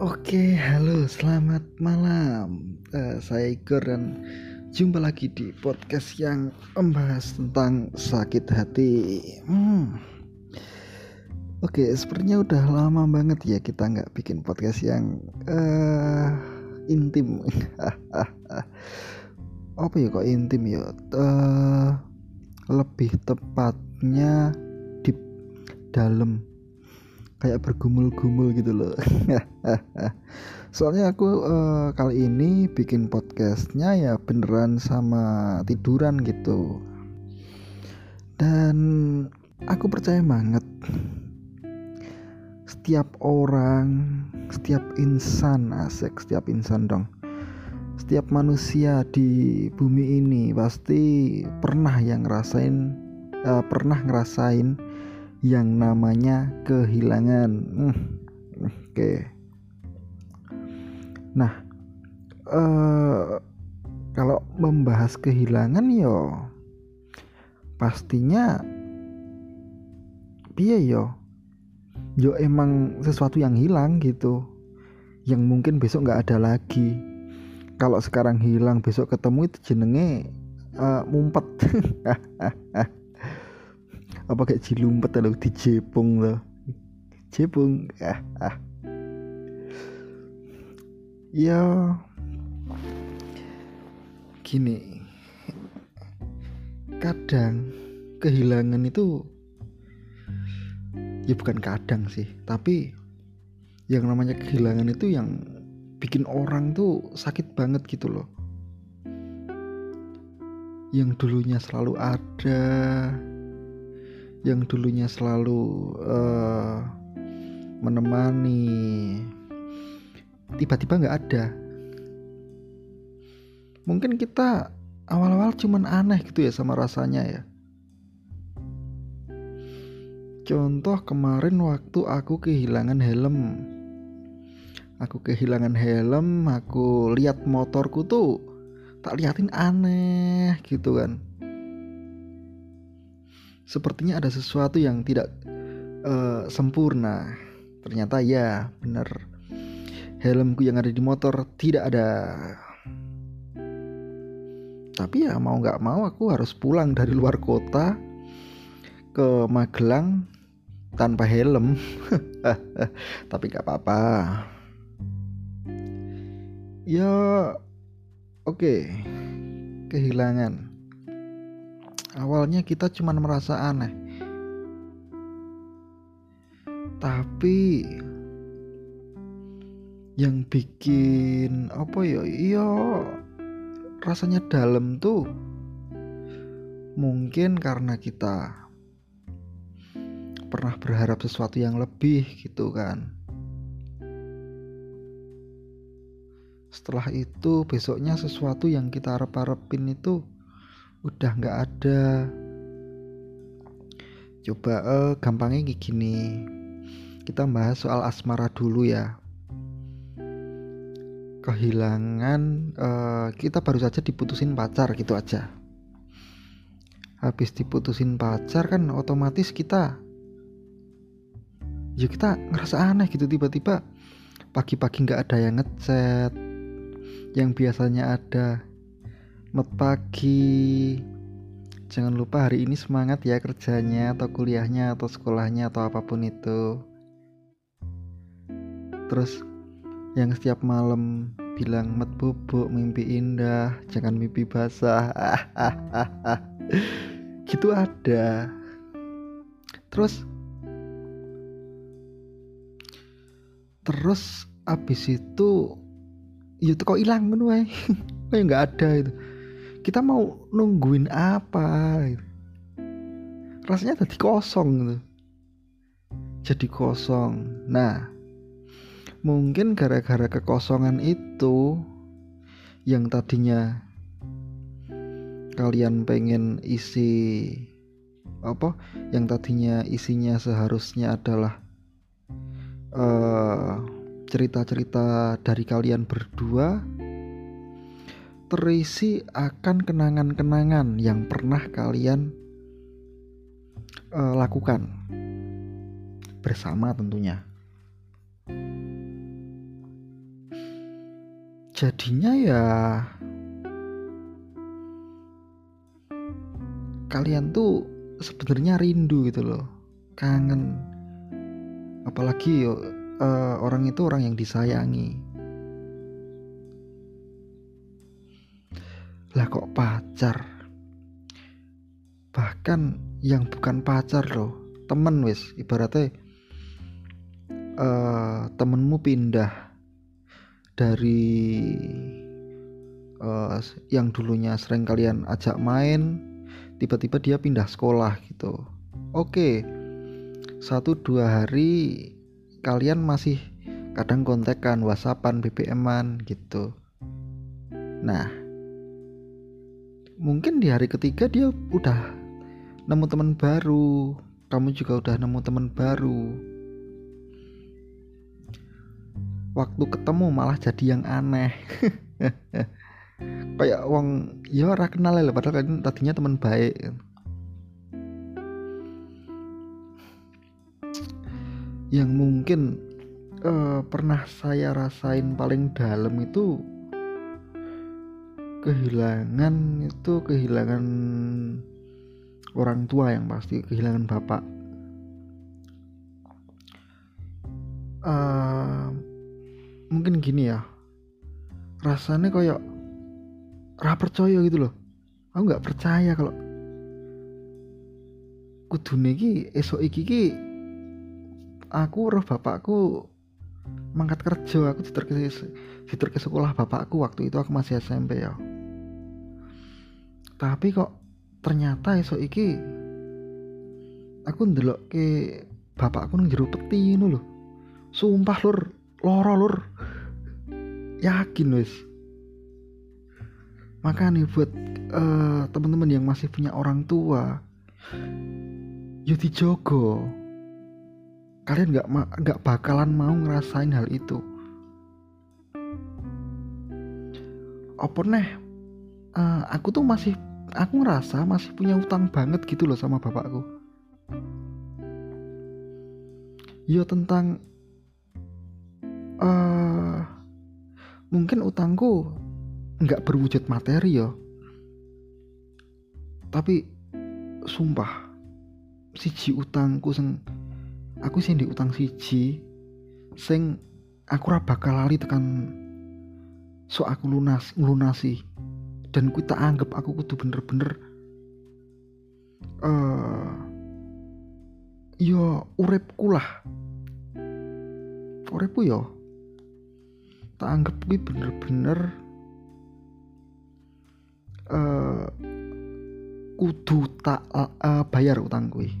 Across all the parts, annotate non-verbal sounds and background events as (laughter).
Oke, halo, selamat malam. Uh, saya Igor dan jumpa lagi di podcast yang membahas tentang sakit hati. Hmm. Oke, sepertinya udah lama banget ya kita nggak bikin podcast yang uh, intim. (laughs) Apa ya kok intim ya? Uh, lebih tepatnya di dalam kayak bergumul-gumul gitu loh. (laughs) Soalnya aku uh, kali ini bikin podcastnya ya beneran sama tiduran gitu. Dan aku percaya banget setiap orang setiap insan asik setiap insan dong. Setiap manusia di bumi ini pasti pernah yang ngerasain uh, pernah ngerasain yang namanya kehilangan. Hmm, Oke. Okay. Nah, uh, kalau membahas kehilangan yo, pastinya piye yo, yo emang sesuatu yang hilang gitu, yang mungkin besok nggak ada lagi. Kalau sekarang hilang, besok ketemu itu jenenge uh, mumpet. (laughs) apa kayak cilumpet atau dijepung loh jepung ah, ah. ya. Gini. Kadang kehilangan itu ya bukan kadang sih tapi yang namanya kehilangan itu yang bikin orang tuh sakit banget gitu loh. Yang dulunya selalu ada yang dulunya selalu uh, menemani tiba-tiba nggak ada. Mungkin kita awal-awal cuman aneh gitu ya sama rasanya ya. Contoh kemarin waktu aku kehilangan helm. Aku kehilangan helm aku lihat motorku tuh tak liatin aneh gitu kan sepertinya ada sesuatu yang tidak uh, sempurna. Ternyata ya, benar. Helmku yang ada di motor tidak ada. Tapi ya mau nggak mau aku harus pulang dari luar kota ke Magelang tanpa helm. (laughs) Tapi nggak apa-apa. Ya, oke, okay. kehilangan awalnya kita cuma merasa aneh. Tapi yang bikin apa ya? Iya rasanya dalam tuh mungkin karena kita pernah berharap sesuatu yang lebih gitu kan. Setelah itu besoknya sesuatu yang kita harap-harapin itu udah nggak ada. Coba uh, gampangnya gini. Kita bahas soal asmara dulu ya. Kehilangan uh, kita baru saja diputusin pacar gitu aja. Habis diputusin pacar kan otomatis kita ya kita ngerasa aneh gitu tiba-tiba pagi-pagi nggak ada yang ngechat yang biasanya ada Mat pagi. Jangan lupa hari ini semangat ya kerjanya atau kuliahnya atau sekolahnya atau apa pun itu. Terus yang setiap malam bilang mat bubuk mimpi indah jangan mimpi basah (laughs) gitu ada terus terus abis itu ya kok hilang kan kayak (laughs) nggak ada itu kita mau nungguin apa? Rasanya tadi kosong gitu. Jadi kosong. Nah mungkin gara-gara kekosongan itu yang tadinya kalian pengen isi apa? Yang tadinya isinya seharusnya adalah eh, cerita-cerita uh, dari kalian berdua terisi akan kenangan-kenangan yang pernah kalian uh, lakukan. Bersama tentunya. jadinya ya kalian tuh sebenarnya rindu gitu loh. Kangen. Apalagi uh, orang itu orang yang disayangi lah kok pacar? Bahkan yang bukan pacar loh temen wis. Ibaratnya uh, temenmu pindah dari uh, yang dulunya sering kalian ajak main tiba-tiba dia pindah sekolah gitu. Oke satu dua hari kalian masih kadang kontekan whatsappan BBM-an gitu. Nah mungkin di hari ketiga dia udah nemu teman baru. Kamu juga udah nemu teman baru. Waktu ketemu malah jadi yang aneh. (laughs) Kayak wong ya ora kenal lah padahal kan tadinya teman baik. Yang mungkin uh, pernah saya rasain paling dalam itu kehilangan itu kehilangan orang tua yang pasti kehilangan bapak. Uh, mungkin gini ya rasanya kayak ra percaya gitu loh. Aku nggak percaya kalau kudune esok iki ki aku roh bapakku mangkat kerja aku diterke diterke sekolah bapakku waktu itu aku masih SMP ya. Tapi kok ternyata esok iki aku ndelok ke bapakku nang jero peti ngono lho. Sumpah lur. Loro lur. Yakin wis. Makanya buat uh, teman-teman yang masih punya orang tua yo dijogo kalian nggak nggak bakalan mau ngerasain hal itu. Apa nih uh, aku tuh masih aku ngerasa masih punya utang banget gitu loh sama bapakku. Yo tentang uh, mungkin utangku nggak berwujud materi yo. Tapi sumpah siji utangku sing aku sih di utang siji sing aku ora bakal lali tekan so aku lunas lunasi dan ku tak anggap aku kudu bener-bener uh, yo uripku lah. Uripku yo tak anggap kuwi bener-bener uh, kudu tak uh, bayar utang kuwi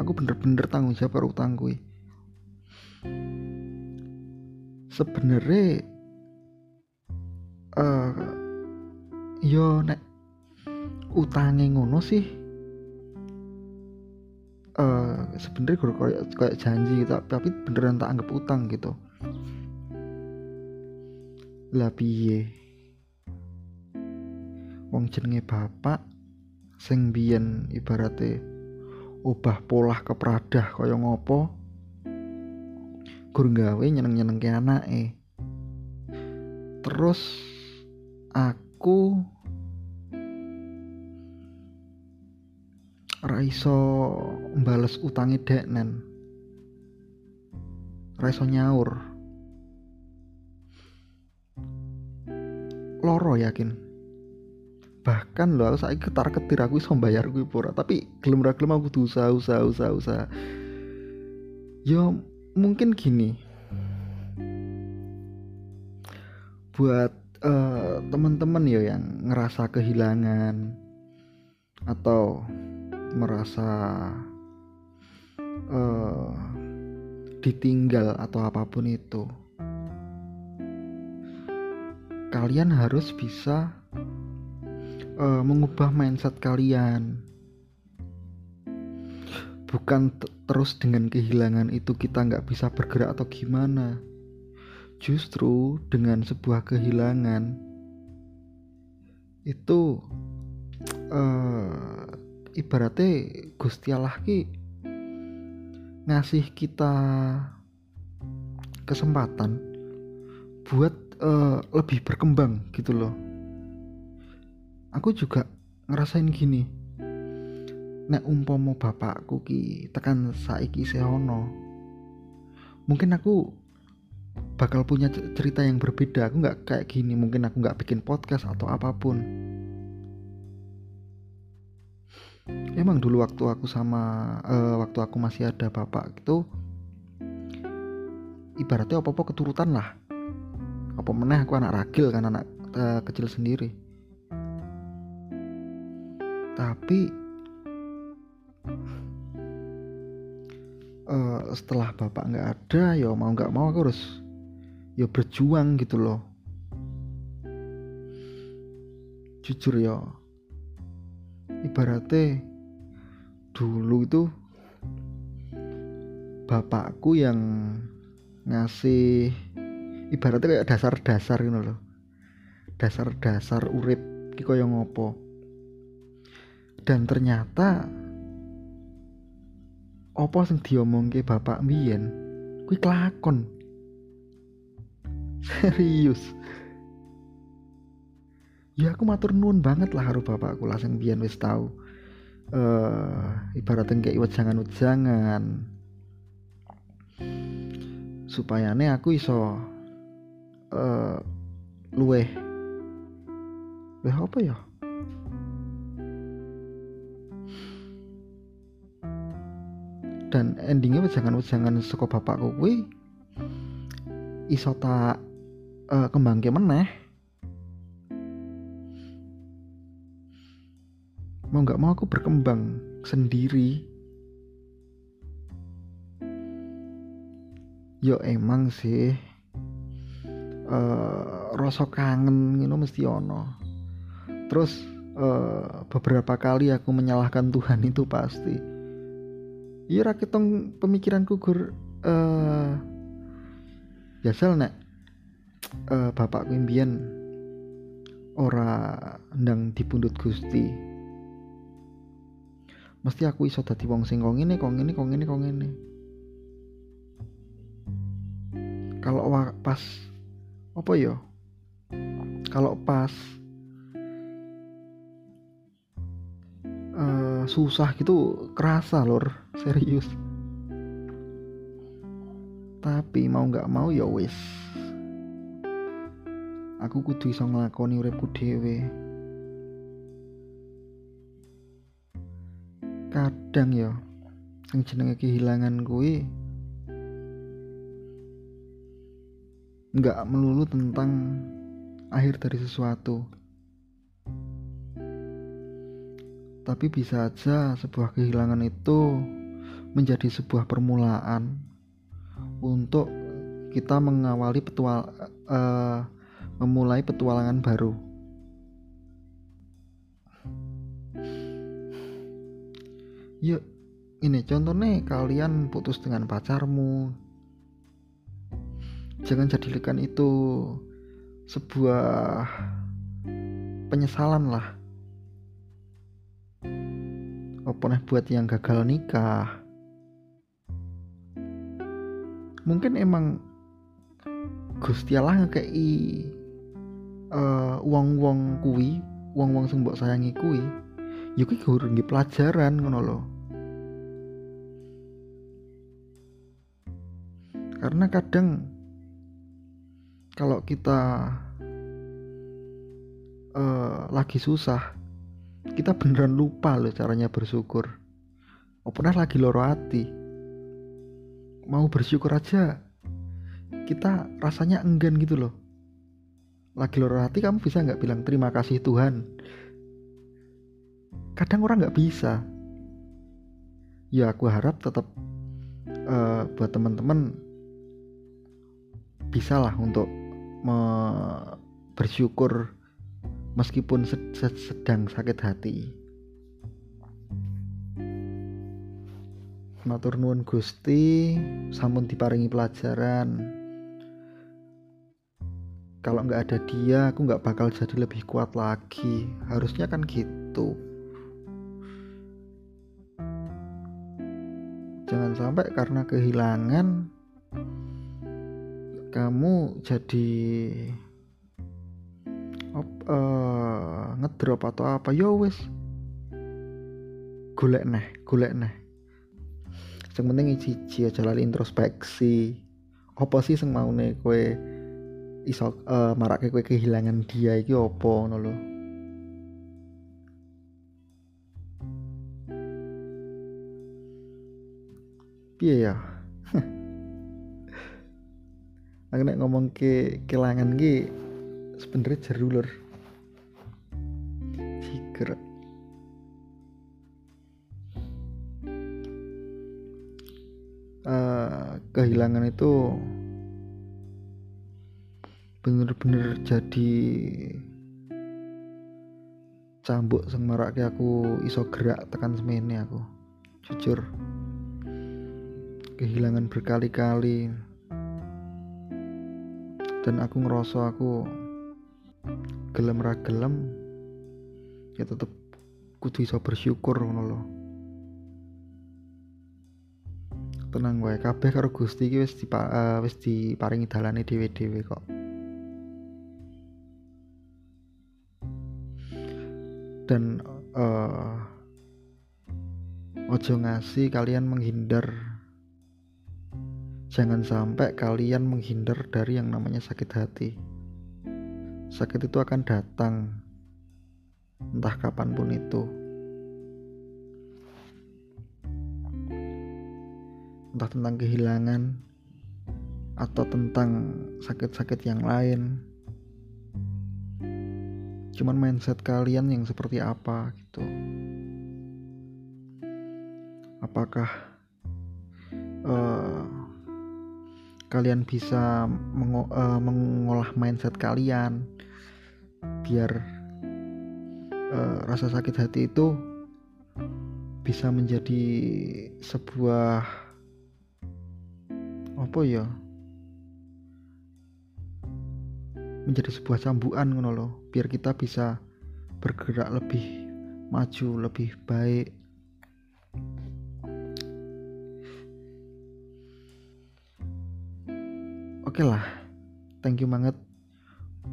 aku bener-bener tanggung jawab utang kuwi sebenarnya uh, yo nek utange ngono sih uh, sebenarnya gue kayak kayak janji gitu tapi beneran tak anggap utang gitu. Lah piye? Wong jenenge bapak sing biyen ibarate ubah pola kepradah kaya ngopo? Gur gawe nyeneng-nyenengke anake. Terus aku raiso mbales utangi deknen. Raiso nyaur. Loro yakin bahkan lo saya ketar ketir aku iso bayar gue pura. Tapi gelem ra gelem aku tuh usaha usaha usaha usaha. Yo mungkin gini. Buat uh, teman-teman ya yang ngerasa kehilangan atau merasa uh, ditinggal atau apa pun itu kalian harus bisa uh, mengubah mindset kalian. Bukan terus dengan kehilangan itu kita nggak bisa bergerak atau gimana. Justru dengan sebuah kehilangan itu uh, ibaratnya Gusti Allah ki ngasih kita kesempatan buat uh, lebih berkembang gitu loh aku juga ngerasain gini. Nek umpomo bapakku ki tekan saiki sehono mungkin aku bakal punya cerita yang berbeda. Aku nggak kayak gini mungkin aku nggak bikin podcast atau apa pun. Emang dulu waktu aku sama uh, waktu aku masih ada bapak itu ibaratnya apa-apa keturutan lah. Apa meneh aku anak ragil kan anak uh, kecil sendiri tapi uh, setelah bapak nggak ada ya mau nggak mau aku harus ya berjuang gitu loh. Jujur ya ibaratnya dulu itu bapakku yang ngasih ibaratnya kayak dasar-dasar gitu loh. Dasar-dasar urip ki kaya ngopo dan ternyata apa sing diomongke bapak mbiyen? Kuwi kelakon. (laughs) Serius. Ya aku matur nuwun banget lah karo bapakku lah sing biyen wis tau. Uh, ibaratnya kayak wejangan-wejangan. Supaya nih aku iso uh, luweh. Luweh apa ya dan endingnya wejangan-wejangan saka bapakku kuwi iso tak uh, kembangke meneh. Mau nggak mau aku berkembang sendiri. Yo emang sih uh, rasa kangen you know, mesti ono. Terus uh, beberapa kali aku menyalahkan Tuhan itu pasti iya rakitong pemikiranku gur. Uh, ya sel nek. Uh, bapak imbian ora ndang dipundut Gusti. Mesti aku iso dadi wong sing kok ngene kok ngene kok ngene kok ngene. Kalau pas apa ya kalau pas uh, susah gitu kerasa lor serius. Tapi mau nggak mau ya wis. Aku kudu iso nglakoni uripku dhewe. Kadang ya yang jenenge kehilangan kuwi nggak melulu tentang akhir dari sesuatu tapi bisa aja sebuah kehilangan itu menjadi sebuah permulaan untuk kita mengawali petual uh, memulai petualangan baru. Yuk ini contohnya kalian putus dengan pacarmu. Jangan jadikan itu sebuah penyesalan lah apa nih buat yang gagal nikah? Mungkin emang Gusti Allah ngekei uh, wong-wong kuwi wong-wong sing mbok sayangi kuwi ya kuwi guru pelajaran ngono loh karena kadang kalau kita uh, lagi susah kita beneran lupa loh caranya bersyukur. Oh pernah lagi loro hati. Mau bersyukur aja kita rasanya enggan gitu loh. Lagi loro hati kamu bisa nggak bilang terima kasih Tuhan? Kadang orang nggak bisa. Ya aku harap tetap uh, buat teman-teman bisa lah untuk bersyukur meskipun sedang sakit hati. Matur nuwun Gusti, sampun diparingi pelajaran. Kalau nggak ada dia, aku nggak bakal jadi lebih kuat lagi. Harusnya kan gitu. Jangan sampai karena kehilangan kamu jadi op, uh, ngedrop atau apa? Yo wis. Golek neh golek neh. Sing penting siji aja lali introspeksi. Apa sih sing maune kowe iso uh, marake kowe kehilangan dia iki apa ngono lho? Piye ya? (laughs) Aku nek ngomong ke kelangan ki sebenernya jeru lur jiger uh, kehilangan itu bener-bener jadi cambuk marake aku iso gerak tekan semene aku. Jujur. Kehilangan berkali-kali. Dan aku ngerasa aku gelem ra gelem ya tetep kudu iso bersyukur ngono loh tenang wae kabeh karo Gusti iki wis dipa, uh, wis diparingi dalane dhewe-dhewe kok. Dan uh, ojo ngasih kalian menghindar. Jangan sampai kalian menghindar dari yang namanya sakit hati sakit itu akan datang. Entah kapan pun itu. Entah tentang kehilangan atau tentang sakit-sakit yang lain. Cuman mindset kalian yang seperti apa gitu. Apakah uh, kalian bisa uh, mengolah mindset kalian biar uh, rasa sakit hati itu bisa menjadi sebuah apa ya? Menjadi sebuah cambukan ngono biar kita bisa bergerak lebih maju lebih baik oke okay lah thank you banget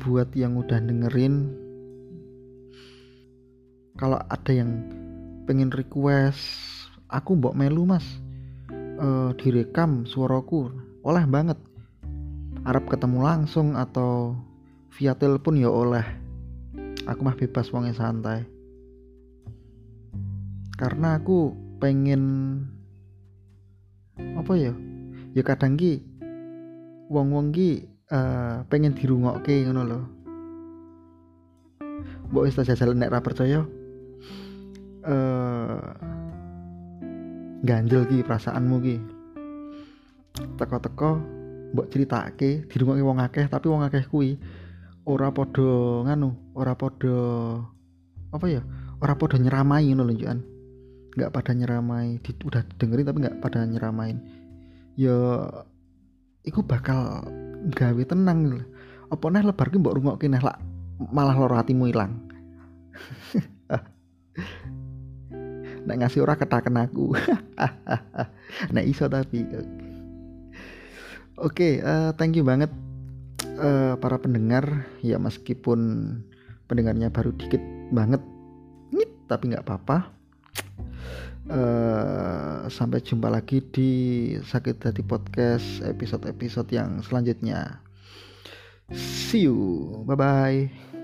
buat yang udah dengerin. Kalau ada yang pengen request aku mbok melu mas. Uh, direkam suaraku oleh banget. Arab ketemu langsung atau via telepon ya oleh. Aku mah bebas wongnya santai. Karena aku pengen apa ya? Ya kadang ki wong wong ki uh, pengen dirungokke ngono loh mbok wis jajal nek ra percaya. Uh, ganjel ki perasaanmu ki. Teko-teko mbok ceritake dirungokke wong akeh tapi wong akeh kuwi ora podo nganu ora podo apa ya ora podo nyeramai ngono lho nggak pada nyeramai di, udah dengerin tapi nggak pada nyeramain. Ya iku bakal gawe tenang lho. Apa neh lebar ki mbok rungokke neh lak malah loro hatimu ilang? (laughs) Nek ngasih ora ketaken aku. (laughs) Nek iso tapi. Oke okay, uh, thank you banget uh, para pendengar. Ya meskipun pendengarnya baru dikit banget nih tapi nggak apa-apa uh, sampai jumpa lagi di sakit hati podcast episode-episode yang selanjutnya. See you. Bye bye